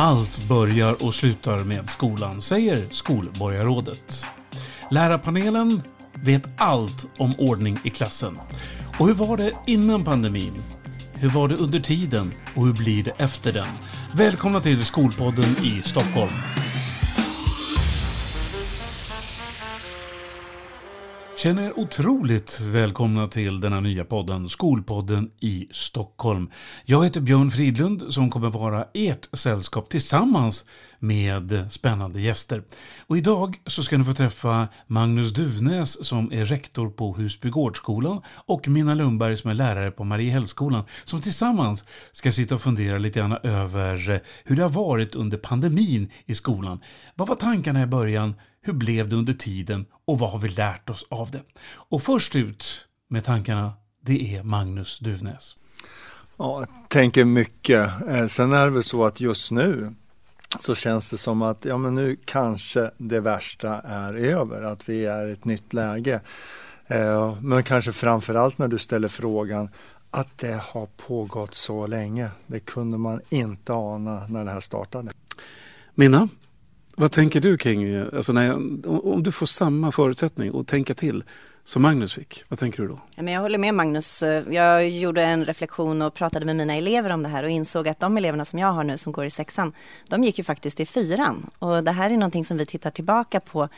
Allt börjar och slutar med skolan, säger skolborgarrådet. Lärarpanelen vet allt om ordning i klassen. Och hur var det innan pandemin? Hur var det under tiden? Och hur blir det efter den? Välkomna till Skolpodden i Stockholm. Känner er otroligt välkomna till denna nya podden, Skolpodden i Stockholm. Jag heter Björn Fridlund som kommer vara ert sällskap tillsammans med spännande gäster. Och idag så ska ni få träffa Magnus Duvnäs som är rektor på Husbygårdsskolan och Minna Lundberg som är lärare på Mariehällsskolan som tillsammans ska sitta och fundera lite grann över eh, hur det har varit under pandemin i skolan. Vad var tankarna i början? Hur blev det under tiden och vad har vi lärt oss av det? Och först ut med tankarna, det är Magnus Duvnäs. Ja, jag tänker mycket. Eh, sen är det väl så att just nu så känns det som att ja, men nu kanske det värsta är över, att vi är i ett nytt läge. Eh, men kanske framförallt när du ställer frågan att det har pågått så länge. Det kunde man inte ana när det här startade. Minna, vad tänker du kring, alltså när jag, om du får samma förutsättning att tänka till som Magnus fick, vad tänker du då? Ja, men jag håller med Magnus. Eh, jag gjorde en reflektion och pratade med mina elever om det här och insåg att de eleverna som jag har nu som går i sexan, de gick ju faktiskt i fyran. Och det här är någonting som vi tittar tillbaka på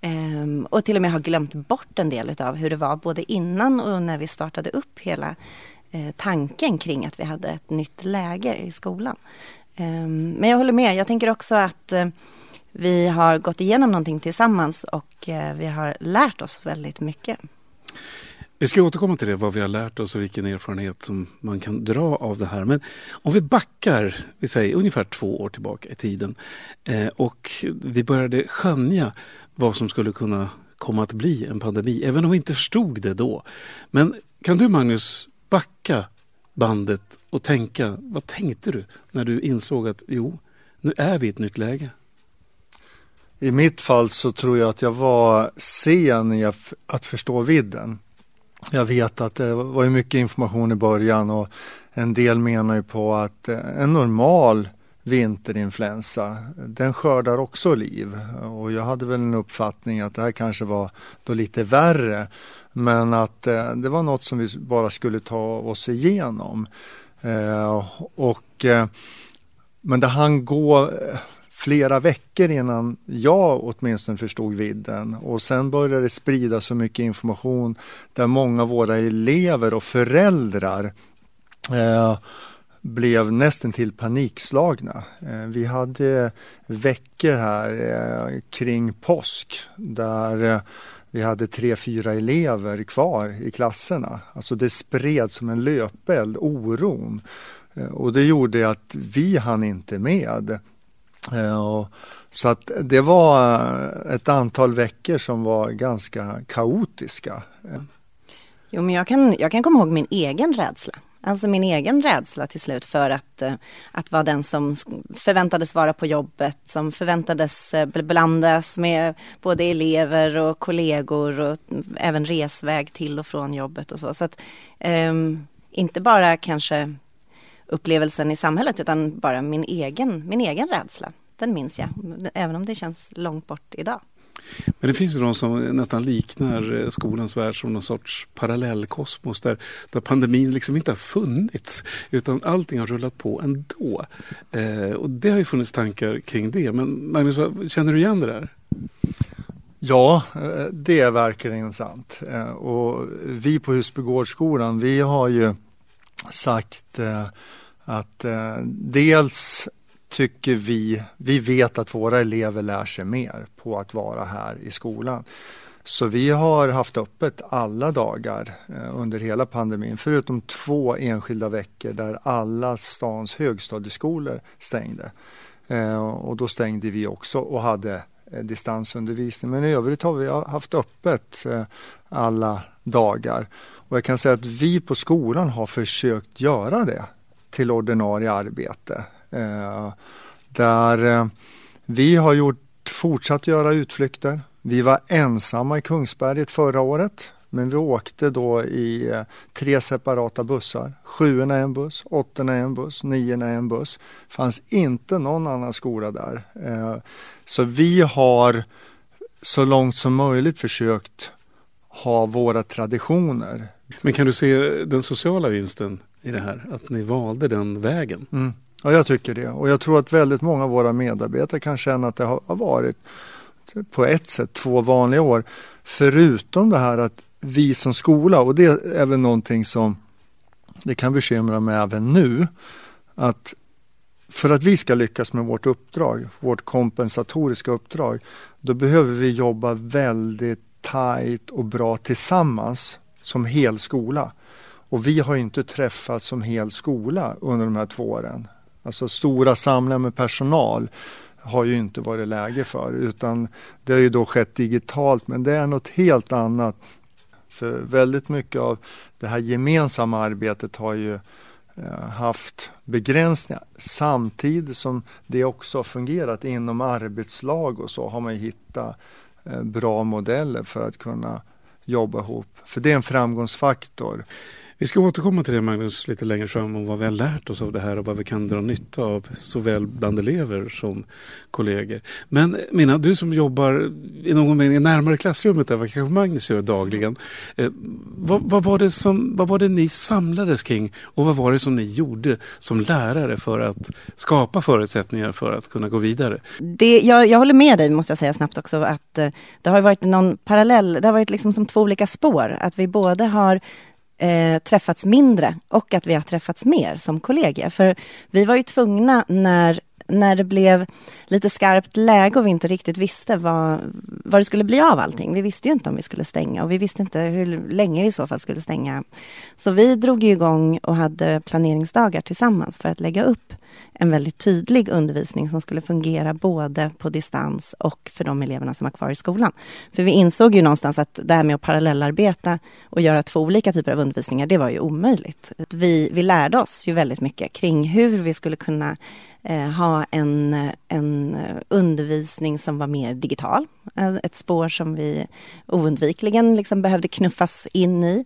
ehm, och till och med har glömt bort en del av hur det var både innan och när vi startade upp hela eh, tanken kring att vi hade ett nytt läge i skolan. Ehm, men jag håller med, jag tänker också att eh, vi har gått igenom någonting tillsammans och eh, vi har lärt oss väldigt mycket. Vi ska återkomma till det, vad vi har lärt oss och vilken erfarenhet som man kan dra av det här. Men om vi backar, vi säger ungefär två år tillbaka i tiden eh, och vi började skönja vad som skulle kunna komma att bli en pandemi, även om vi inte förstod det då. Men kan du Magnus backa bandet och tänka, vad tänkte du när du insåg att jo, nu är vi i ett nytt läge? I mitt fall så tror jag att jag var sen i att förstå vidden. Jag vet att det var mycket information i början och en del menar ju på att eh, en normal vinterinfluensa, den skördar också liv. Och jag hade väl en uppfattning att det här kanske var då lite värre. Men att eh, det var något som vi bara skulle ta oss igenom. Eh, och, men det hann gå flera veckor innan jag åtminstone förstod vidden och sen började det sprida så mycket information där många av våra elever och föräldrar eh, blev nästan till panikslagna. Eh, vi hade veckor här eh, kring påsk där eh, vi hade tre, fyra elever kvar i klasserna. Alltså det spred som en löpeld, oron. Eh, och det gjorde att vi hann inte med. Eh, så att det var eh, ett antal veckor som var ganska kaotiska. Eh. Jo, men jag kan, jag kan komma ihåg min egen rädsla. Alltså min egen rädsla till slut för att, att vara den som förväntades vara på jobbet, som förväntades blandas med både elever och kollegor och mm, även resväg till och från jobbet och så. Så att um, inte bara kanske upplevelsen i samhället utan bara min egen, min egen rädsla. Den minns jag, även om det känns långt bort idag. Men det finns ju de som nästan liknar eh, skolans värld som någon sorts parallellkosmos där, där pandemin liksom inte har funnits utan allting har rullat på ändå. Eh, och det har ju funnits tankar kring det. Men Magnus, känner du igen det där? Ja, eh, det är verkligen sant. Eh, och vi på Husbygårdsskolan, vi har ju sagt eh, att eh, dels tycker vi, vi vet att våra elever lär sig mer på att vara här i skolan. Så vi har haft öppet alla dagar eh, under hela pandemin förutom två enskilda veckor där alla stans högstadieskolor stängde. Och då stängde vi också och hade distansundervisning. Men i övrigt har vi haft öppet alla dagar. Och jag kan säga att vi på skolan har försökt göra det till ordinarie arbete. Eh, där eh, vi har gjort, fortsatt göra utflykter. Vi var ensamma i Kungsberget förra året. Men vi åkte då i eh, tre separata bussar. Sjuorna en buss, åttorna en buss, niorna en buss. Det fanns inte någon annan skola där. Eh, så vi har så långt som möjligt försökt ha våra traditioner. Men kan du se den sociala vinsten i det här? Att ni valde den vägen? Mm. Ja, jag tycker det. Och jag tror att väldigt många av våra medarbetare kan känna att det har varit på ett sätt två vanliga år. Förutom det här att vi som skola, och det är väl någonting som det kan bekymra mig även nu, att för att vi ska lyckas med vårt uppdrag, vårt kompensatoriska uppdrag, då behöver vi jobba väldigt tajt och bra tillsammans som hel skola. Och vi har inte träffats som hel skola under de här två åren. Alltså stora samlingar med personal har ju inte varit läge för utan det har ju då skett digitalt men det är något helt annat. För väldigt mycket av det här gemensamma arbetet har ju eh, haft begränsningar samtidigt som det också har fungerat inom arbetslag och så har man hittat Eh, bra modeller för att kunna jobba ihop. För det är en framgångsfaktor. Vi ska återkomma till det Magnus lite längre fram om vad vi har lärt oss av det här och vad vi kan dra nytta av såväl bland elever som kollegor. Men Minna, du som jobbar i någon mening närmare klassrummet än vad kanske Magnus gör dagligen. Eh, vad, vad, var det som, vad var det ni samlades kring och vad var det som ni gjorde som lärare för att skapa förutsättningar för att kunna gå vidare? Det, jag, jag håller med dig måste jag säga snabbt också att eh, det har varit någon parallell, det har varit liksom som två olika spår. Att vi både har eh, träffats mindre och att vi har träffats mer som kollegor. För vi var ju tvungna när när det blev lite skarpt läge och vi inte riktigt visste vad, vad det skulle bli av allting. Vi visste ju inte om vi skulle stänga och vi visste inte hur länge vi i så fall skulle stänga. Så vi drog igång och hade planeringsdagar tillsammans för att lägga upp en väldigt tydlig undervisning som skulle fungera både på distans och för de eleverna som var kvar i skolan. För vi insåg ju någonstans att det här med att parallellarbeta och göra två olika typer av undervisningar, det var ju omöjligt. Vi, vi lärde oss ju väldigt mycket kring hur vi skulle kunna Eh, ha en, en undervisning som var mer digital. Eh, ett spår som vi oundvikligen liksom behövde knuffas in i.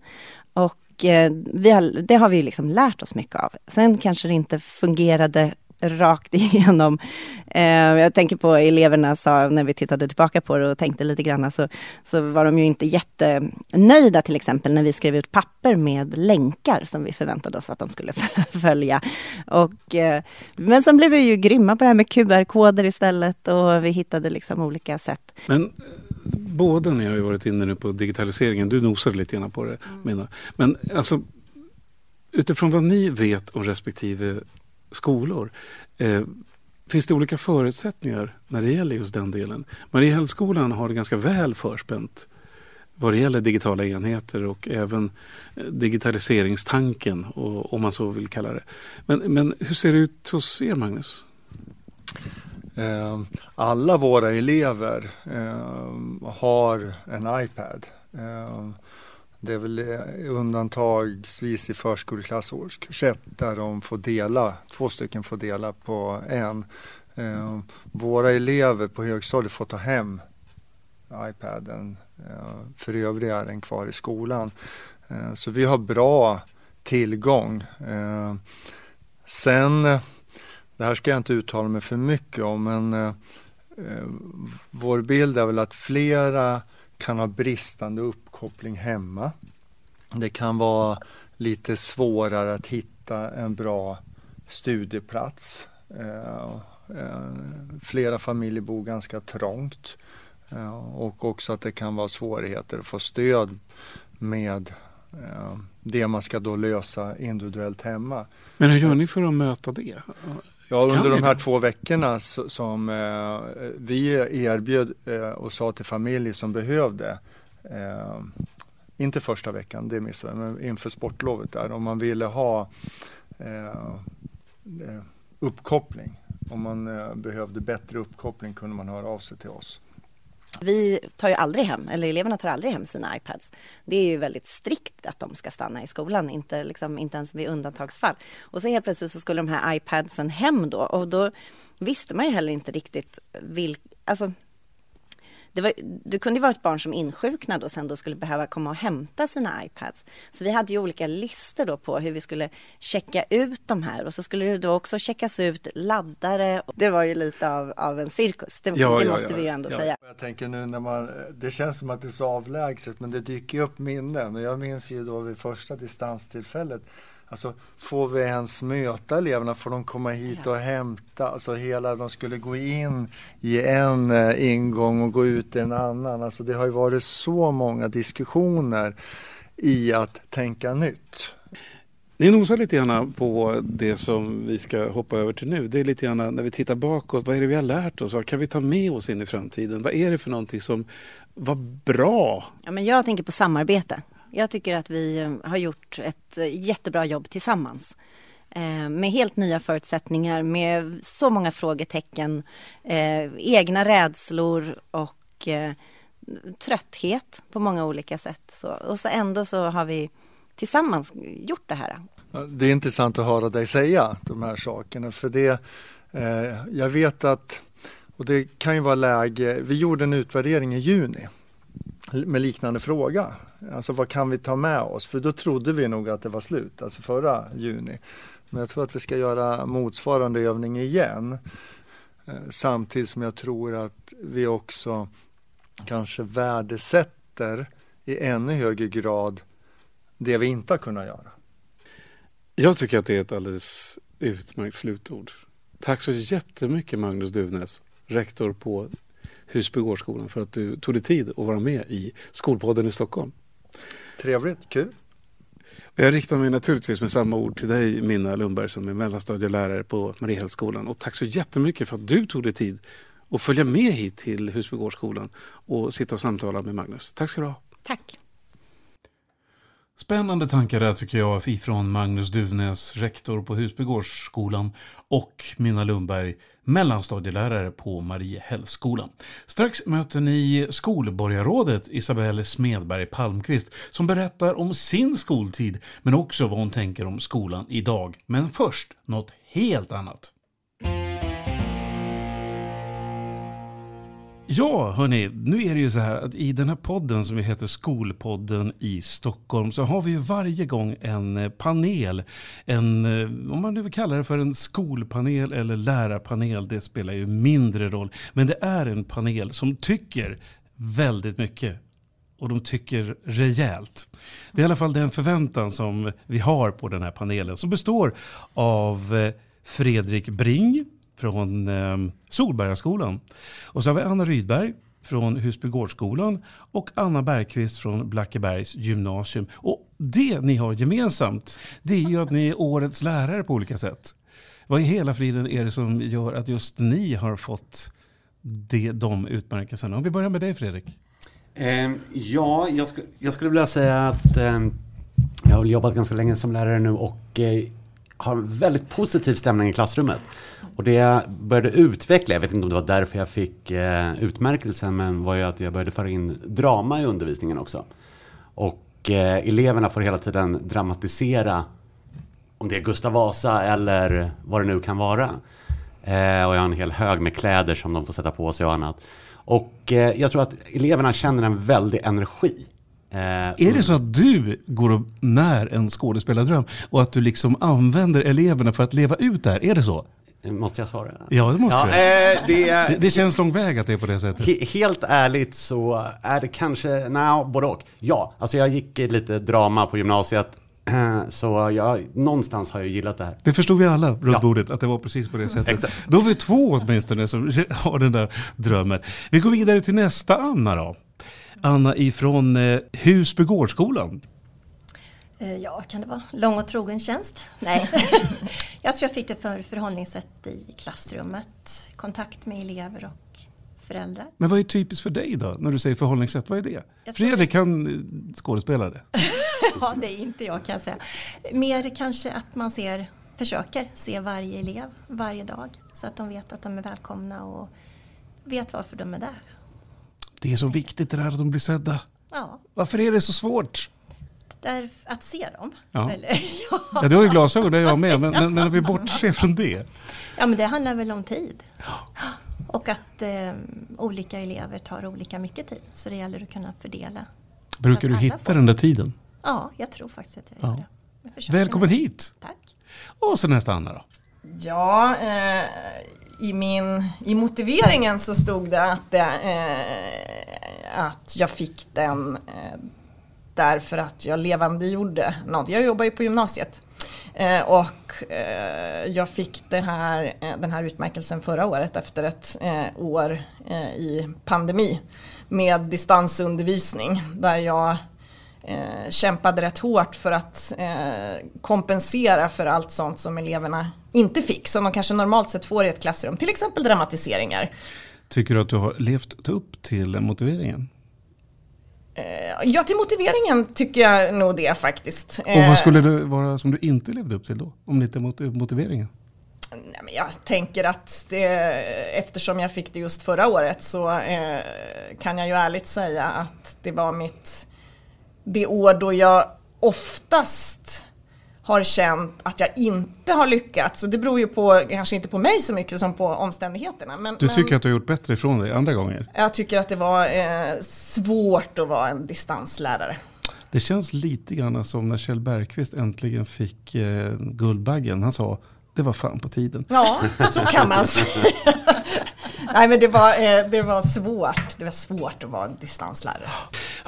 Och eh, vi har, det har vi liksom lärt oss mycket av. Sen kanske det inte fungerade rakt igenom. Eh, jag tänker på eleverna sa när vi tittade tillbaka på det och tänkte lite grann så, så var de ju inte jättenöjda till exempel när vi skrev ut papper med länkar som vi förväntade oss att de skulle följa. Och, eh, men sen blev vi ju grymma på det här med QR-koder istället och vi hittade liksom olika sätt. Men båda ni har ju varit inne nu på digitaliseringen. Du nosade lite grann på det, mm. Men alltså utifrån vad ni vet om respektive skolor. Eh, finns det olika förutsättningar när det gäller just den delen? Mariehällsskolan har det ganska väl förspänt vad det gäller digitala enheter och även eh, digitaliseringstanken, och, om man så vill kalla det. Men, men hur ser det ut hos er, Magnus? Ehm, alla våra elever ehm, har en iPad. Ehm, det är väl eh, undantagsvis i förskoleklass årskurs 1 där de får dela, två stycken får dela på en. Eh, våra elever på högstadiet får ta hem iPaden. Eh, för övriga är den kvar i skolan. Så vi har bra tillgång. Sen, det här ska jag inte uttala mig för mycket om, men vår bild är väl att flera kan ha bristande uppkoppling hemma. Det kan vara lite svårare att hitta en bra studieplats. Eh, eh, flera familjer bor ganska trångt eh, och också att det kan vara svårigheter att få stöd med det man ska då lösa individuellt hemma. Men hur gör ni för att möta det? Ja, under de här två veckorna som eh, vi erbjöd eh, och sa till familjer som behövde eh, inte första veckan, det missade men inför sportlovet där, om man ville ha uppkoppling, om man eh, behövde bättre uppkoppling kunde man höra av sig till oss. Vi tar ju aldrig hem, eller eleverna tar aldrig hem sina iPads. Det är ju väldigt strikt att de ska stanna i skolan, inte, liksom, inte ens vid undantagsfall. Och så helt plötsligt så skulle de här iPadsen hem då och då visste man ju heller inte riktigt vilka, alltså det, var, det kunde vara ett barn som insjuknade och sen då skulle behöva komma och hämta sina iPads. Så vi hade ju olika listor då på hur vi skulle checka ut de här och så skulle det då också checkas ut laddare. Det var ju lite av, av en cirkus, det, ja, det ja, måste ja, vi ju ändå säga. Jag tänker nu när man, det känns som att det är så avlägset men det dyker upp minnen och jag minns ju då vid första distanstillfället Alltså får vi ens möta eleverna? Får de komma hit och hämta? Alltså hela, de skulle gå in i en eh, ingång och gå ut i en annan. Alltså det har ju varit så många diskussioner i att tänka nytt. Ni nosar lite grann på det som vi ska hoppa över till nu. Det är lite grann när vi tittar bakåt, vad är det vi har lärt oss? Vad kan vi ta med oss in i framtiden? Vad är det för någonting som var bra? Ja, men jag tänker på samarbete. Jag tycker att vi eh, har gjort ett eh, jättebra jobb tillsammans. Eh, med helt nya förutsättningar, med så många frågetecken, egna rädslor och trötthet på många olika sätt. Så, och så ändå så har vi tillsammans gjort det här. Det är intressant att höra dig säga de här sakerna för det, jag vet att, och det kan ju vara läge, vi gjorde en utvärdering i juni med liknande fråga. Alltså vad kan vi ta med oss? För då trodde vi nog att det var slut, alltså förra juni. Men jag tror att vi ska göra motsvarande övning igen. Eh, samtidigt som jag tror att vi också kanske värdesätter i ännu högre grad det vi inte har kunnat göra. Jag tycker att det är ett alldeles utmärkt slutord. Tack så jättemycket Magnus Duvnäs, rektor på Husbygårdsskolan för att du tog dig tid att vara med i Skolpodden i Stockholm. Trevligt, kul. Jag riktar mig naturligtvis med samma ord till dig Minna Lundberg som är mellanstadielärare på Mariehällsskolan och tack så jättemycket för att du tog dig tid att följa med hit till Husbygårdsskolan och sitta och samtala med Magnus. Tack ska du ha. Tack. Spännande tankar där tycker jag ifrån Magnus Duvnäs, rektor på Husbygårdsskolan och Minna Lundberg, mellanstadielärare på Mariehällsskolan. Strax möter ni skolborgarrådet Isabelle Smedberg Palmqvist som berättar om sin skoltid men också vad hon tänker om skolan idag. Men först något helt annat. Ja, hörni, nu är det ju så här att i den här podden som heter Skolpodden i Stockholm så har vi ju varje gång en eh, panel, en, eh, om man nu vill kalla det för en skolpanel eller lärarpanel, det spelar ju mindre roll. Men det är en panel som tycker väldigt mycket och de tycker rejält. Det är i alla fall den förväntan som vi har på den här panelen som består av eh, Fredrik Bring, från eh, Solbergaskolan. Och så har vi Anna Rydberg från Husbygårdsskolan och Anna Bergqvist från Blackebergs gymnasium. Och det ni har gemensamt, det är ju att ni är årets lärare på olika sätt. Vad i hela friden är det som gör att just ni har fått det, de utmärkelserna? Om vi börjar med dig Fredrik. Eh, ja, jag, sk jag, skulle vilja säga att eh, jag har jobbat ganska länge som lärare nu och eh, har en väldigt positiv stämning i klassrummet. Och det jag började utveckla, jag vet inte om det var därför jag fick eh, utmärkelsen, men var ju att jag började föra in drama i undervisningen också. Och eh, eleverna får hela tiden dramatisera om det är Gustav Vasa eller vad det nu kan vara. Eh, och jag har en hel hög med kläder som de får sätta på sig och annat. Och eh, jag tror att eleverna känner en väldig energi Eh, är det så att du går och när en skådespelardröm och att du liksom använder eleverna för att leva ut det här? Är det så? Måste jag svara? Ja, det måste ja, du. Eh, det, det, det, känns lång väg att det är på det sättet. He, helt ärligt så är det kanske, nej, både och. Ja, alltså jag gick lite drama på gymnasiet. Så jag, någonstans har jag gillat det här. Det förstod vi alla runt ja. bordet, att det var precis på det sättet. Exakt. Då har vi två åtminstone som har den där drömmen. Vi går vidare till nästa Anna då. Anna ifrån eh, Husbygårdsskolan. Eh, ja, kan det vara lång och trogen tjänst? Nej, jag tror jag fick det för förhållningssätt i klassrummet, kontakt med elever och föräldrar. Men vad är typiskt för dig då, när du säger förhållningssätt? Vad är det? Fredrik kan eh, skådespela det. ja, det är inte jag kan jag säga. Mer kanske att man ser, försöker se varje elev varje dag så att de vet att de är välkomna och vet varför de är där. Det är så viktigt det där att de blir sedda. Ja. Varför är det så svårt? Där, att se dem? Ja. Eller, ja. ja, du har ju glasögon, det har jag med. Men, men, men om vi bortser från det. Ja, men det handlar väl om tid. Ja. Och att eh, olika elever tar olika mycket tid. Så det gäller att kunna fördela. Brukar du hitta får- den där tiden? Ja, jag tror faktiskt att jag gör Ja. det. Jag Välkommen nu. hit! Tack. Och så nästa Anna då. Ja, eh, i, min, i motiveringen så stod det att, det, eh, att jag fick den eh, därför att jag levandegjorde något. Jag jobbar ju på gymnasiet. Eh, och eh, jag fick det här, eh, den här utmärkelsen förra året efter ett eh, år eh, i pandemi med distansundervisning där jag eh, kämpade rätt hårt för att eh, kompensera för allt sånt som eleverna inte fick, som de kanske normalt sett får i ett klassrum, till exempel dramatiseringar. Tycker du att du har levt upp till motiveringen? Eh, ja, till motiveringen tycker jag nog det faktiskt. Och Eh, vad skulle det vara som du inte levde upp till då? Om inte mot- motiveringen? Nej, men jag tänker att det, eftersom jag fick det just förra året så eh, kan jag ju ärligt säga att det var mitt det år då jag oftast har känt att jag inte har lyckats. Och det beror ju på, kanske inte på mig så mycket som på omständigheterna. Men, Du men tycker att du har gjort bättre ifrån dig andra gånger? jag tycker att det var eh, svårt att vara en distanslärare. Det känns lite grann som när Kjell Bergqvist äntligen fick eh, Guldbaggen. Han sa det var fan på tiden. Ja, så kan man säga. Nej men det var, eh, det var svårt. Det var svårt att vara distanslärare.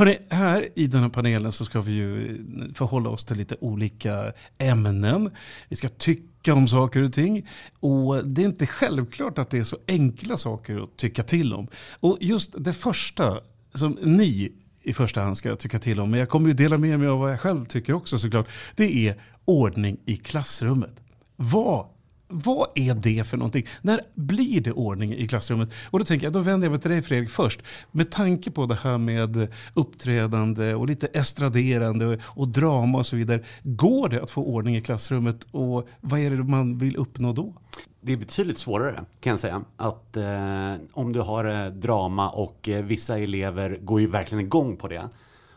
Hörrni, här i den här panelen så ska vi ju eh, förhålla oss till lite olika ämnen. Vi ska tycka om saker och ting. Och det är inte självklart att det är så enkla saker att tycka till om. Och just det första som ni i första hand ska tycka till om, men jag kommer ju dela med mig av vad jag själv tycker också såklart, det är ordning i klassrummet. Vad vad är det för någonting? När blir det ordning i klassrummet? Och då tänker jag, då vänder jag mig till dig Fredrik först. Med tanke på det här med uppträdande och lite estraderande och drama och så vidare. Går det att få ordning i klassrummet och vad är det man vill uppnå då? Det är betydligt svårare kan jag säga. Att eh, om du har eh, drama och eh, vissa elever går ju verkligen igång på det.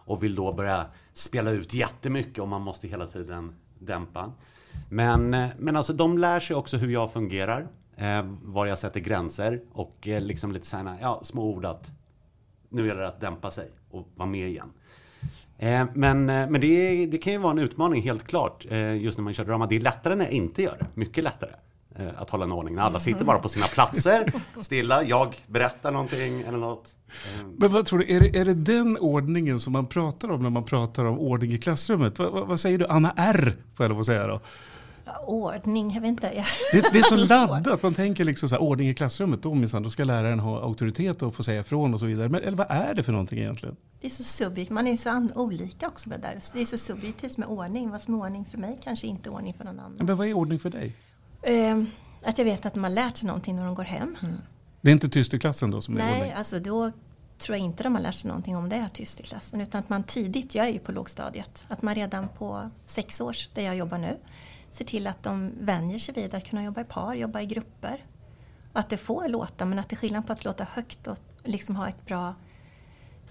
Och vill då börja spela ut jättemycket och man måste hela tiden dämpa. Men, eh, men alltså de lär sig också hur jag fungerar. Eh, var jag sätter gränser och eh, liksom lite sådana ja, små ord att nu gäller det att dämpa sig och vara med igen. Eh, men eh, men det, det kan ju vara en utmaning helt klart eh, just när man kör drama. Det är lättare när jag inte gör det. Mycket lättare att hålla en ordning. När alla sitter bara på sina platser, stilla. Jag berättar någonting eller något. Eh, Men vad tror du, är det, är det den ordningen som man pratar om när man pratar om ordning i klassrummet? Vad, vad, vad säger du? Anna R, får jag lov att säga då. Ordning, jag vet inte. Jag... Det, det är så laddat, man tänker liksom så här, ordning i klassrummet, då minsann, då ska läraren ha auktoritet och få säga ifrån och så vidare. Men eller vad är det för någonting egentligen? Det är så subjektivt, man är så olika också med det där. Det är så subjektivt med ordning. Vad som är ordning för mig kanske inte är ordning för någon annan. Men vad är ordning för dig? Ehm, att jag vet att de har lärt sig någonting när de går hem. Det är inte tyst i klassen då som Nej, alltså då tror jag inte de har lärt sig någonting om det är tyst i klassen. Utan att man tidigt, jag är ju på lågstadiet, att man redan på sex års, där jag jobbar nu, ser till att de vänjer sig vid att kunna jobba i par, jobba i grupper. Att det får låta, men att det är skillnad på att låta högt och liksom ha ett bra,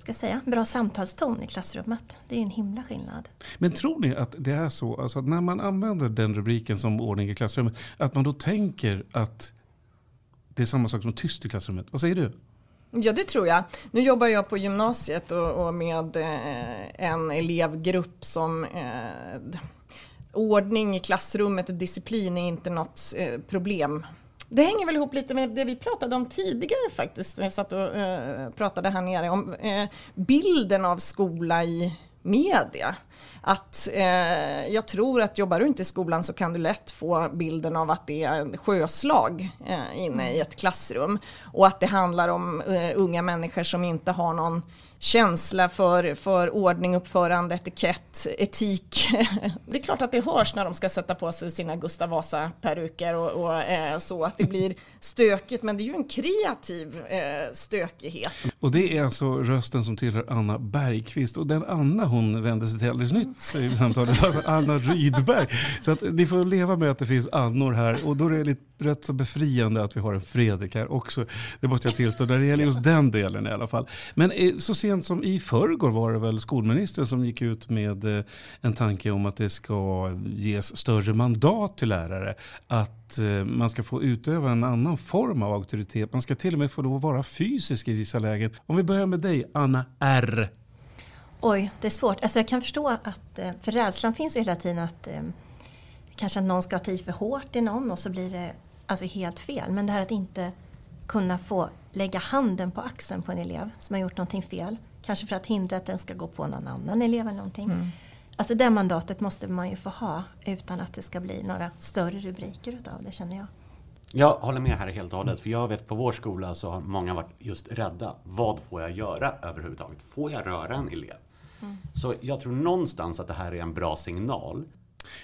ska säga, bra samtalston i klassrummet. Det är ju en himla skillnad. Men tror ni att det är så, alltså att när man använder den rubriken som ordning i klassrummet, att man då tänker att det är samma sak som tyst i klassrummet? Vad säger du? Ja, det tror jag. Nu jobbar jag på gymnasiet och, och med eh, en elevgrupp som eh, ordning i klassrummet och disciplin är inte något eh, problem. Det hänger väl ihop lite med det vi pratade om tidigare faktiskt. när Vi satt och eh, pratade här nere om eh, bilden av skola i media. Att eh, jag tror att jobbar du inte i skolan så kan du lätt få bilden av att det är en sjöslag eh, inne i ett klassrum. Och att det handlar om eh, unga människor som inte har någon känsla för, för ordning, uppförande, etikett, etik. Det är klart att det hörs när de ska sätta på sig sina Gustav Vasa-peruker och, och eh, så, att det blir stökigt. Men det är ju en kreativ eh, stökighet. Och det är alltså rösten som tillhör Anna Bergqvist. Och den Anna hon vände sig till alldeles nytt i samtalet alltså Anna Rydberg. Så att ni får leva med att det finns Annor här. Och då är det lite, rätt så befriande att vi har en Fredrik här också. Det måste jag tillstå, när det gäller just den delen i alla fall. Men eh, så ser sent som i förrgår var det väl skolministern som gick ut med eh, en tanke om att det ska ges större mandat till lärare. Att eh, man ska få utöva en annan form av auktoritet. Man ska till och med få lov att vara fysisk i vissa lägen. Om vi börjar med dig, Anna R. Oj, det är svårt. Alltså jag kan förstå att, eh, för rädslan finns hela tiden att kanske att någon ska ta i för hårt i någon och så blir det alltså helt fel. Men det här att inte kunna få lägga handen på axeln på en elev som har gjort någonting fel. Kanske för att hindra att den ska gå på någon annan elev eller någonting. Mm. Alltså det mandatet måste man ju få ha utan att det ska bli några större rubriker utav det känner jag. Jag håller med här helt och hållet. För jag vet på vår skola så har många varit just rädda. Vad får jag göra överhuvudtaget? Får jag röra en elev? Mm. Så jag tror någonstans att det här är en bra signal.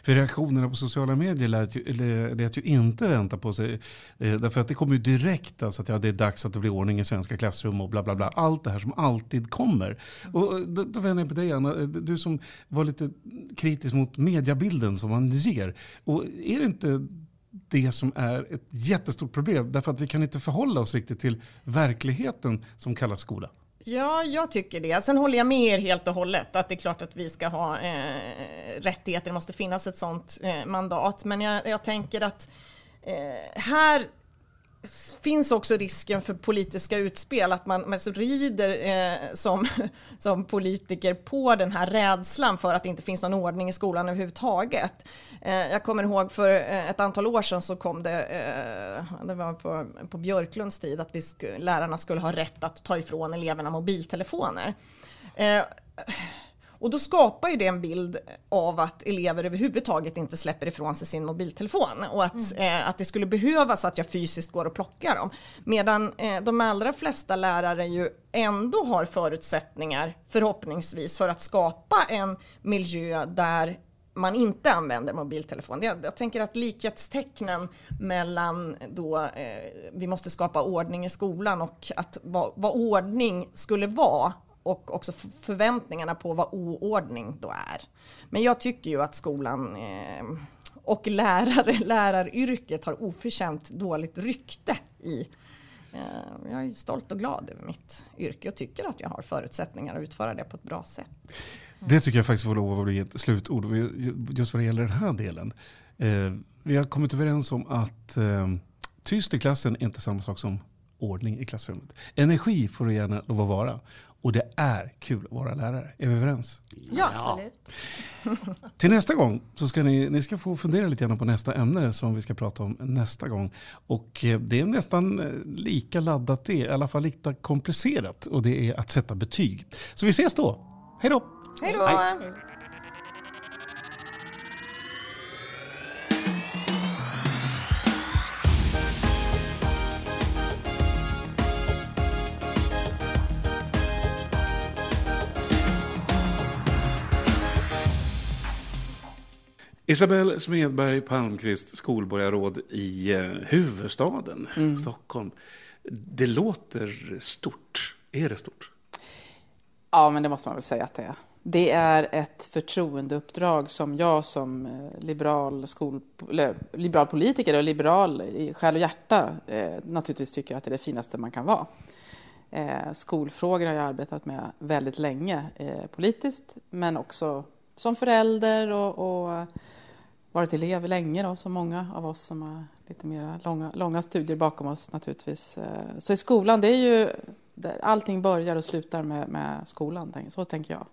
För reaktionerna på sociala medier lät ju, lät ju inte vänta på sig. Eh, därför att det kommer ju direkt alltså att ja, det är dags att det blir ordning i svenska klassrum och bla bla bla. Allt det här som alltid kommer. Och då, då vänder jag på dig Anna, du som var lite kritisk mot mediebilden som man ger. Och är det inte det som är ett jättestort problem? Därför att vi kan inte förhålla oss riktigt till verkligheten som kallas skola. Ja, jag tycker det. Sen håller jag med er helt och hållet att det är klart att vi ska ha eh, rättigheter. Det måste finnas ett sådant eh, mandat. Men jag, jag tänker att eh, här finns också risken för politiska utspel, att man, man rider eh, som, som politiker på den här rädslan för att det inte finns någon ordning i skolan överhuvudtaget. Eh, jag kommer ihåg för eh, ett antal år sedan så kom det, eh, det var på, på Björklunds tid, att vi sk lärarna skulle ha rätt att ta ifrån eleverna mobiltelefoner. Eh, och då skapar ju det en bild av att elever överhuvudtaget inte släpper ifrån sig sin mobiltelefon och att, mm. eh, att det skulle behövas att jag fysiskt går och plockar dem. Medan eh, de allra flesta lärare ju ändå har förutsättningar, förhoppningsvis, för att skapa en miljö där man inte använder mobiltelefon. Jag, jag tänker att likhetstecknen mellan då eh, vi måste skapa ordning i skolan och att vad, vad ordning skulle vara och också förväntningarna på vad oordning då är. Men jag tycker ju att skolan eh, och lärare, läraryrket har oförtjänt dåligt rykte i eh, jag är stolt och glad över mitt yrke och tycker att jag har förutsättningar att utföra det på ett bra sätt. Det tycker jag faktiskt får lov att bli ett slutord just vad det gäller den här delen. Eh, vi har kommit överens om att eh, tyst i klassen är inte samma sak som ordning i klassrummet. Energi får det gärna lov att vara. Och det är kul att vara lärare. Är vi överens? Ja, absolut. Till nästa gång så ska ni, ni ska få fundera lite grann på nästa ämne som vi ska prata om nästa gång. Och eh, det är nästan eh, lika laddat det, i alla fall lika komplicerat. Och det är att sätta betyg. Så vi ses då. Hej då! Hej då! Isabelle Smedberg Palmqvist, skolborgarråd i eh, huvudstaden mm. Stockholm. Det låter stort. Är det stort? Ja, men det måste man väl säga att det är. Det är ett förtroendeuppdrag som jag som eh, liberal, skol, liberal politiker och liberal i själ och hjärta eh, naturligtvis tycker att det är det finaste man kan vara. Eh, skolfrågor har jag arbetat med väldigt länge eh, politiskt men också som förälder och, och varit elev länge då, som många av oss som har lite mer långa, långa studier bakom oss naturligtvis. Eh, så i skolan, det är ju, allting börjar och slutar med, med skolan, så tänker jag.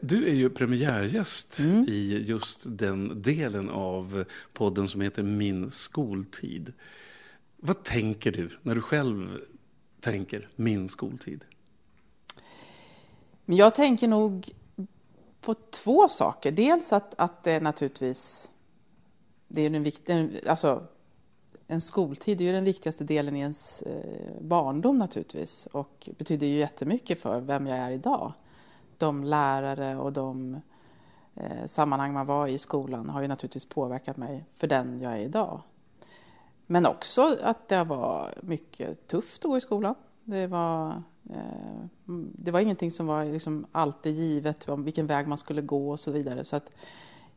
Du är ju premiärgäst mm. i just den delen av podden som heter Min skoltid. Vad tänker du när du själv tänker min skoltid? Jag tänker nog på två saker. Dels att, att det naturligtvis det är den viktiga, alltså, en skoltid är ju den viktigaste delen i ens eh, barndom naturligtvis och betyder ju jättemycket för vem jag är idag. De lärare och de eh, sammanhang man var i skolan har ju naturligtvis påverkat mig för den jag är idag. Men också att det var mycket tufft att gå i skolan. Det var, eh, det var ingenting som var liksom alltid givet om vilken väg man skulle gå och så vidare. Så att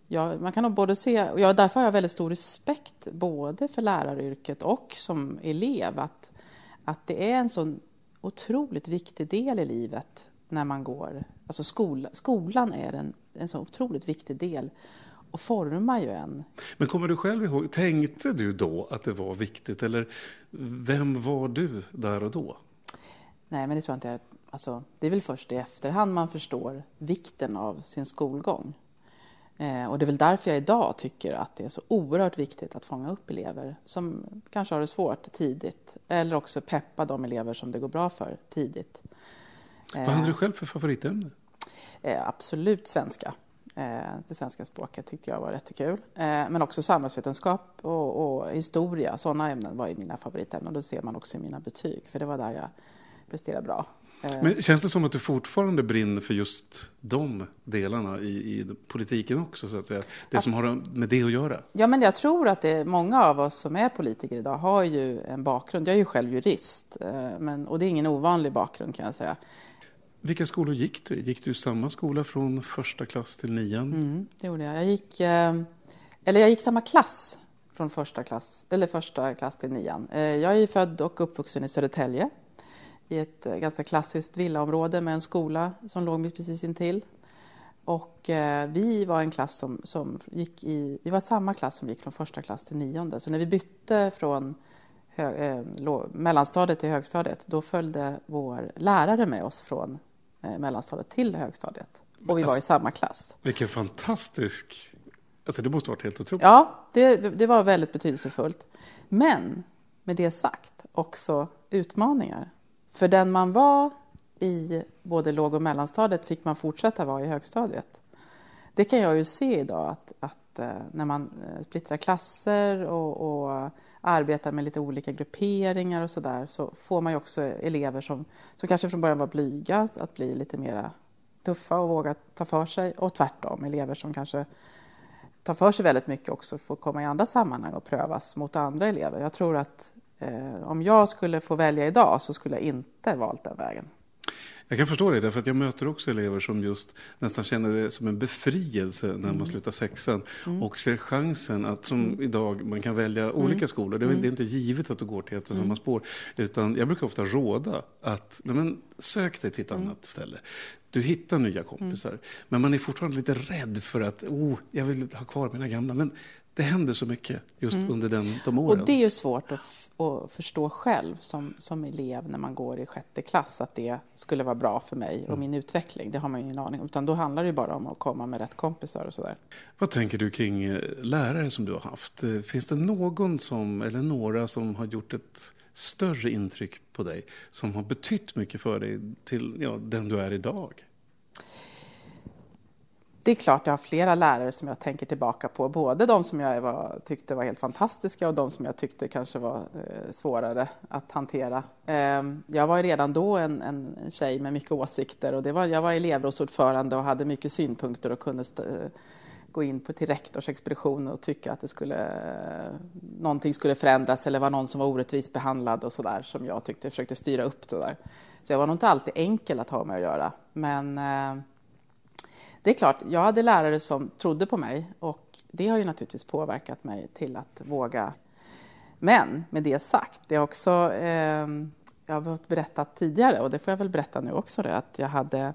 Ja, man kan nog både se, och ja, därför har jag väldigt stor respekt både för läraryrket och som elev. Att, att det är en sån otroligt viktig del i livet när man går... Alltså skol, skolan är en, en så otroligt viktig del och formar ju en. Men kommer du själv ihåg, tänkte du då att det var viktigt eller vem var du där och då? Nej, men det tror jag inte. Alltså, det är väl först i efterhand man förstår vikten av sin skolgång. Eh, och det är väl därför jag idag tycker att det är så oerhört viktigt att fånga upp elever som kanske har det svårt tidigt. Eller också peppa de elever som det går bra för tidigt. Vad hade du själv för favoritämne? Eh, absolut svenska. Eh, det svenska språket tyckte jag var rätt kul. Eh, men också samhällsvetenskap och, och historia, sådana ämnen var ju mina favoritämnen. Då ser man också i mina betyg, för det var där jag presterade bra. Eh, men känns det som att du fortfarande brinner för just de delarna i, i politiken också? Så att säga? Det som har med det att göra? Ja, men jag tror att det många av oss som är politiker idag har ju en bakgrund. Jag är ju själv jurist, men, och det är ingen ovanlig bakgrund kan jag säga. Vilka skolor gick du i? Gick du i samma skola från första klass till nian? Mm, det gjorde jag. Jag gick, eller jag gick samma klass från första klass, eller första klass till nian. Jag är född och uppvuxen i Södertälje i ett eh, ganska klassiskt villaområde med en skola som låg precis intill. Och eh, vi var en klass som, som gick i, vi var samma klass som gick från första klass till nionde. Så när vi bytte från hög, eh, mellanstadiet till högstadiet, då följde vår lärare med oss från eh, mellanstadiet till högstadiet. Och vi var i alltså, samma klass. Vilken fantastisk... Alltså det måste ha varit helt otroligt. Ja, det, det var väldigt betydelsefullt. Men med det sagt också utmaningar. För den man var i både låg och mellanstadiet fick man fortsätta vara i högstadiet. Det kan jag ju se idag att, att eh, när man eh, splittrar klasser och, och arbetar med lite olika grupperingar och sådär så får man ju också elever som, som kanske från början var blyga att bli lite mera tuffa och våga ta för sig och tvärtom elever som kanske tar för sig väldigt mycket också får komma i andra sammanhang och prövas mot andra elever. Jag tror att om jag skulle få välja idag så skulle jag inte valt den vägen. Jag kan förstå det, därför att jag möter också elever som just nästan känner det som en befrielse när mm. man slutar sexan mm. och ser chansen att som mm. idag man kan välja mm. olika skolor. Det är, det är, mm. inte givet att du går till ett och samma mm. spår. Utan jag brukar ofta råda att nej men, sök dig till ett annat ställe. Du hittar nya kompisar. Men man är fortfarande lite rädd för att oh, jag vill ha kvar mina gamla. Men det händer så mycket just mm. under den, de åren. Och det är ju svårt att, att, förstå själv som, som elev när man går i sjätte klass att det skulle vara bra för mig och mm. min utveckling. Det har man ju ingen aning om. Utan då handlar det bara om att komma med rätt kompisar och sådär. Vad tänker du kring eh, lärare som du har haft? Eh, finns det någon som, eller några som har gjort ett större intryck på dig som har betytt mycket för dig till ja, den du är idag? Det är klart jag har flera lärare som jag tänker tillbaka på. Både de som jag var, tyckte var helt fantastiska och de som jag tyckte kanske var eh, svårare att hantera. Eh, jag var redan då en, en tjej med mycket åsikter och det var, jag var elevrådsordförande och hade mycket synpunkter och kunde eh, gå in på till rektorsexpedition och tycka att det skulle, eh, någonting skulle förändras eller var någon som var orättvist behandlad och sådär som jag tyckte försökte styra upp det där. Så jag var nog inte alltid enkel att ha med att göra. Men eh, det är klart, jag hade lärare som trodde på mig och det har ju naturligtvis påverkat mig till att våga. Men med det sagt, det är också, eh, jag har berättat tidigare och det får jag väl berätta nu också, det, att jag hade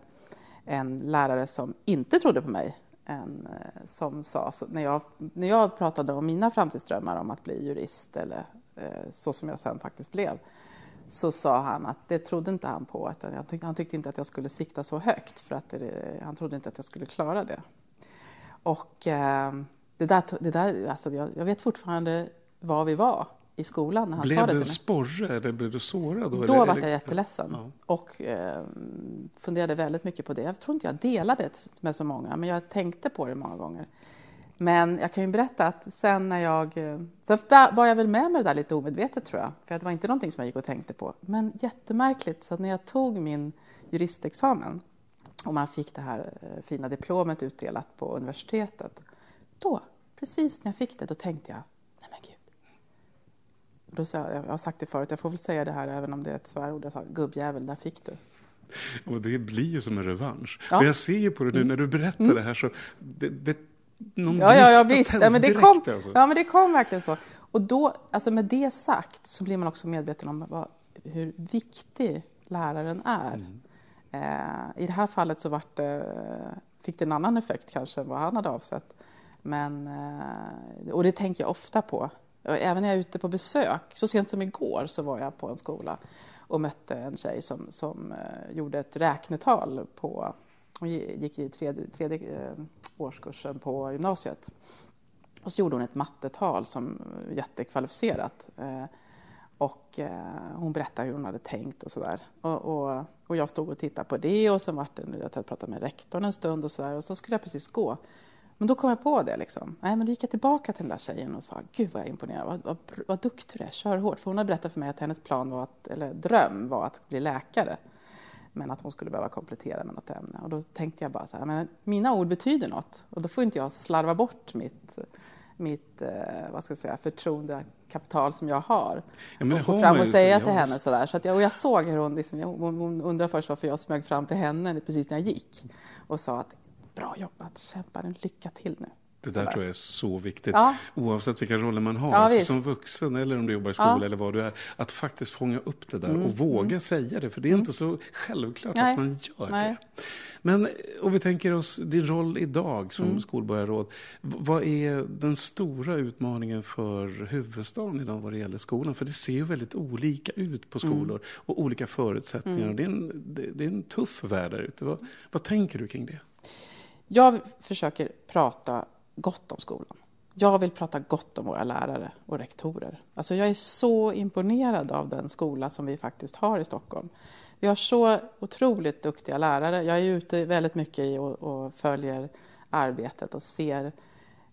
en lärare som inte trodde på mig. En, eh, som sa, när, jag, när jag pratade om mina framtidsdrömmar om att bli jurist eller eh, så som jag sen faktiskt blev, så sa han att det trodde inte han på. Att han, tyckte, han tyckte inte att jag skulle sikta så högt för att det, han trodde inte att jag skulle klara det. Och eh, det där, det där alltså jag, jag, vet fortfarande var vi var i skolan när han blev sa det. Blev det en sporre eller blev du sårad? Då, då var jag jätteledsen ja. och eh, funderade väldigt mycket på det. Jag tror inte jag delade det med så många, men jag tänkte på det många gånger. Men jag kan ju berätta att sen när jag... Eh, sen var jag väl med med det där lite omedvetet tror jag. För det var inte någonting som jag gick och tänkte på. Men jättemärkligt, så när jag tog min juristexamen och man fick det här eh, fina diplomet utdelat på universitetet. Då, precis när jag fick det, då tänkte jag, nej men gud. Då sa jag, jag har sagt det förut, jag får väl säga det här även om det är ett svärord. Jag sa, gubbjävel, där fick du. Och det blir ju som en revansch. Ja. jag ser ju på det nu när du berättar mm. det här så det, det någon ja, ja, ja, visst. Ja, men det kom, alltså. ja, men det kom verkligen så. Och då, alltså med det sagt, så blir man också medveten om vad, hur viktig läraren är. Mm. Eh, I det här fallet så vart det, fick det en annan effekt kanske än vad han hade avsett. Men, eh, och det tänker jag ofta på. Även när jag är ute på besök. Så sent som igår så var jag på en skola och mötte en tjej som, som eh, gjorde ett räknetal på hon gick i tredje, tredje eh, årskursen på gymnasiet. Och så gjorde hon ett mattetal som eh, jättekvalificerat. Eh, och hon berättade hur hon hade tänkt och sådär. Och, och, och, jag stod och tittade på det och sen vart det, jag hade pratat med rektorn en stund och sådär och så skulle jag precis gå. Men då kom jag på det liksom. Nej, men då gick jag tillbaka till den där tjejen och sa, gud vad jag är imponerad, vad, vad, vad duktig du är, kör hårt. För hon hade berättat för mig att hennes plan var att, eller dröm var att bli läkare men att hon skulle behöva komplettera med något ämne. Och då tänkte jag bara så här, men mina ord betyder något och då får inte jag slarva bort mitt, mitt eh, vad ska jag säga, förtroendekapital som jag har. Ja, och gå fram och säga till henne så där. Så att jag, och jag såg hur hon, liksom, hon undrade först varför jag smög fram till henne precis när jag gick och sa att bra jobbat, kämpa, lycka till nu. Det där tror jag är så viktigt. Ja. Oavsett vilka roller man har, ja, alltså som vuxen eller om du jobbar i skola ja. eller vad du är. Att faktiskt fånga upp det där mm. och våga mm. säga det. För det är mm. inte så självklart Nej. att man gör Nej. det. Men om vi tänker oss din roll idag som mm. skolborgarråd. Vad är den stora utmaningen för huvudstaden idag vad det gäller skolan? För det ser ju väldigt olika ut på mm. skolor och olika förutsättningar. Mm. Och det, är en, det, det, är en tuff värld där ute. Vad, vad tänker du kring det? Jag försöker prata gott om skolan. Jag vill prata gott om våra lärare och rektorer. Alltså jag är så imponerad av den skola som vi faktiskt har i Stockholm. Vi har så otroligt duktiga lärare. Jag är ute väldigt mycket och, och följer arbetet och ser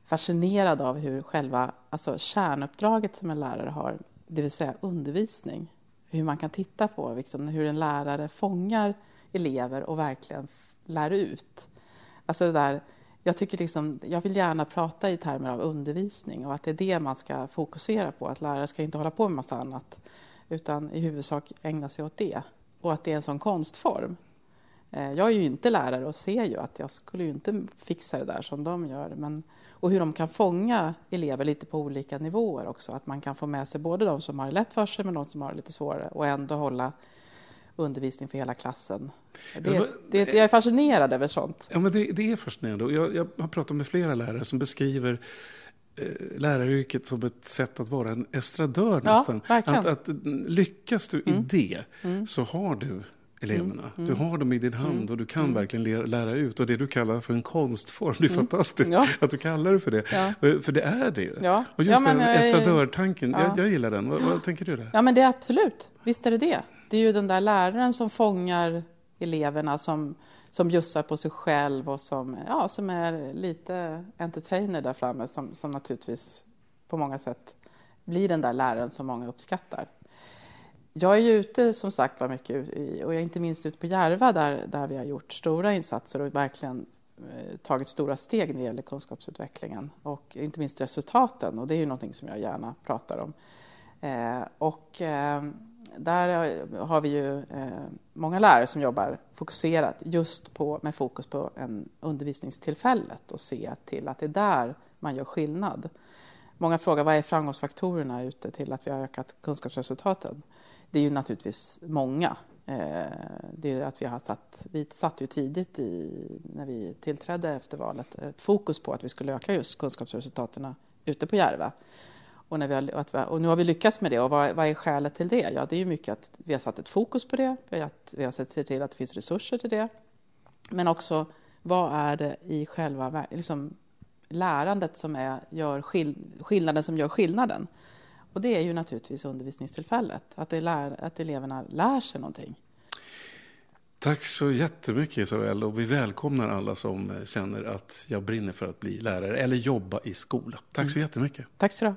fascinerad av hur själva alltså kärnuppdraget som en lärare har, det vill säga undervisning. Hur man kan titta på liksom, hur en lärare fångar elever och verkligen lär ut. Alltså det där jag, tycker liksom, jag vill gärna prata i termer av undervisning och att det är det man ska fokusera på. Att lärare ska inte hålla på med massa annat utan i huvudsak ägna sig åt det. Och att det är en sån konstform. Eh, jag är ju inte lärare och ser ju att jag skulle ju inte fixa det där som de gör. Men, och hur de kan fånga elever lite på olika nivåer också. Att man kan få med sig både de som har det lätt för sig men de som har det lite svårare och ändå hålla undervisning för hela klassen. Det, det, jag är fascinerad över sånt. Ja, men det, det är fascinerande. Jag, jag har pratat med flera lärare som beskriver eh, läraryrket som ett sätt att vara en estradör ja, nästan. Att, att, lyckas du mm. i det mm. så har du eleverna. Mm, mm. Du har dem i din hand mm, och du kan mm. verkligen lära ut. Och det du kallar för en konstform, det är mm. fantastiskt ja. att du kallar det för det. Ja. Eh, för det är det ju. Och just ja, den estradörtanken, ja. jag, jag, gillar den. Vad, vad, tänker du där? Ja men det är absolut, visst är det det. Det är ju den där läraren som fångar eleverna som, som bjussar på sig själv och som, ja, som är lite entertainer där framme som, som naturligtvis på många sätt blir den där läraren som många uppskattar. Jag är ju ute som sagt var mycket och jag är inte minst ute på Järva där, där vi har gjort stora insatser och verkligen eh, tagit stora steg när det gäller kunskapsutvecklingen och inte minst resultaten och det är ju någonting som jag gärna pratar om. Eh, och eh, där eh, har vi ju eh, många lärare som jobbar fokuserat just på, med fokus på en undervisningstillfället och se till att det är där man gör skillnad. Många frågar vad är framgångsfaktorerna ute till att vi har ökat kunskapsresultaten? Det är ju naturligtvis många. Eh, det är att vi har satt, vi satt ju tidigt i, när vi tillträdde efter valet ett fokus på att vi skulle öka just kunskapsresultaten ute på Järva. Och, när vi har, och nu har vi lyckats med det. Och vad, vad är skälet till det? Ja, det är ju mycket att vi har satt ett fokus på det. Vi har, vi har sett till att det finns resurser till det. Men också, vad är det i själva liksom, lärandet som är, gör skill, skillnaden som gör skillnaden? Och det är ju naturligtvis undervisningstillfället, att, det lär, att eleverna lär sig någonting. Tack så jättemycket Isabel och vi välkomnar alla som känner att jag brinner för att bli lärare eller jobba i skola. Tack mm. så jättemycket. Tack så du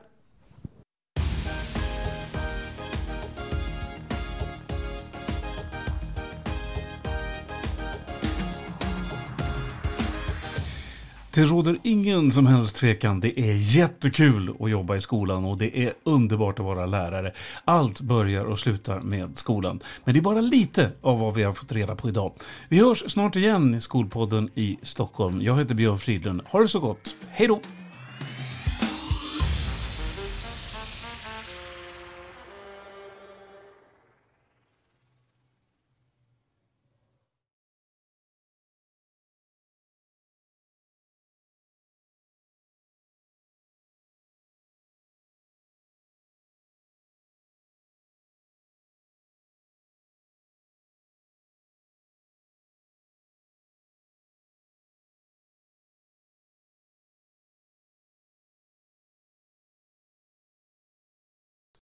Det råder ingen som helst tvekan. Det är jättekul att jobba i skolan och det är underbart att vara lärare. Allt börjar och slutar med skolan. Men det är bara lite av vad vi har fått reda på idag. Vi hörs snart igen i Skolpodden i Stockholm. Jag heter Björn Fridlund. Ha det så gott. Hej då!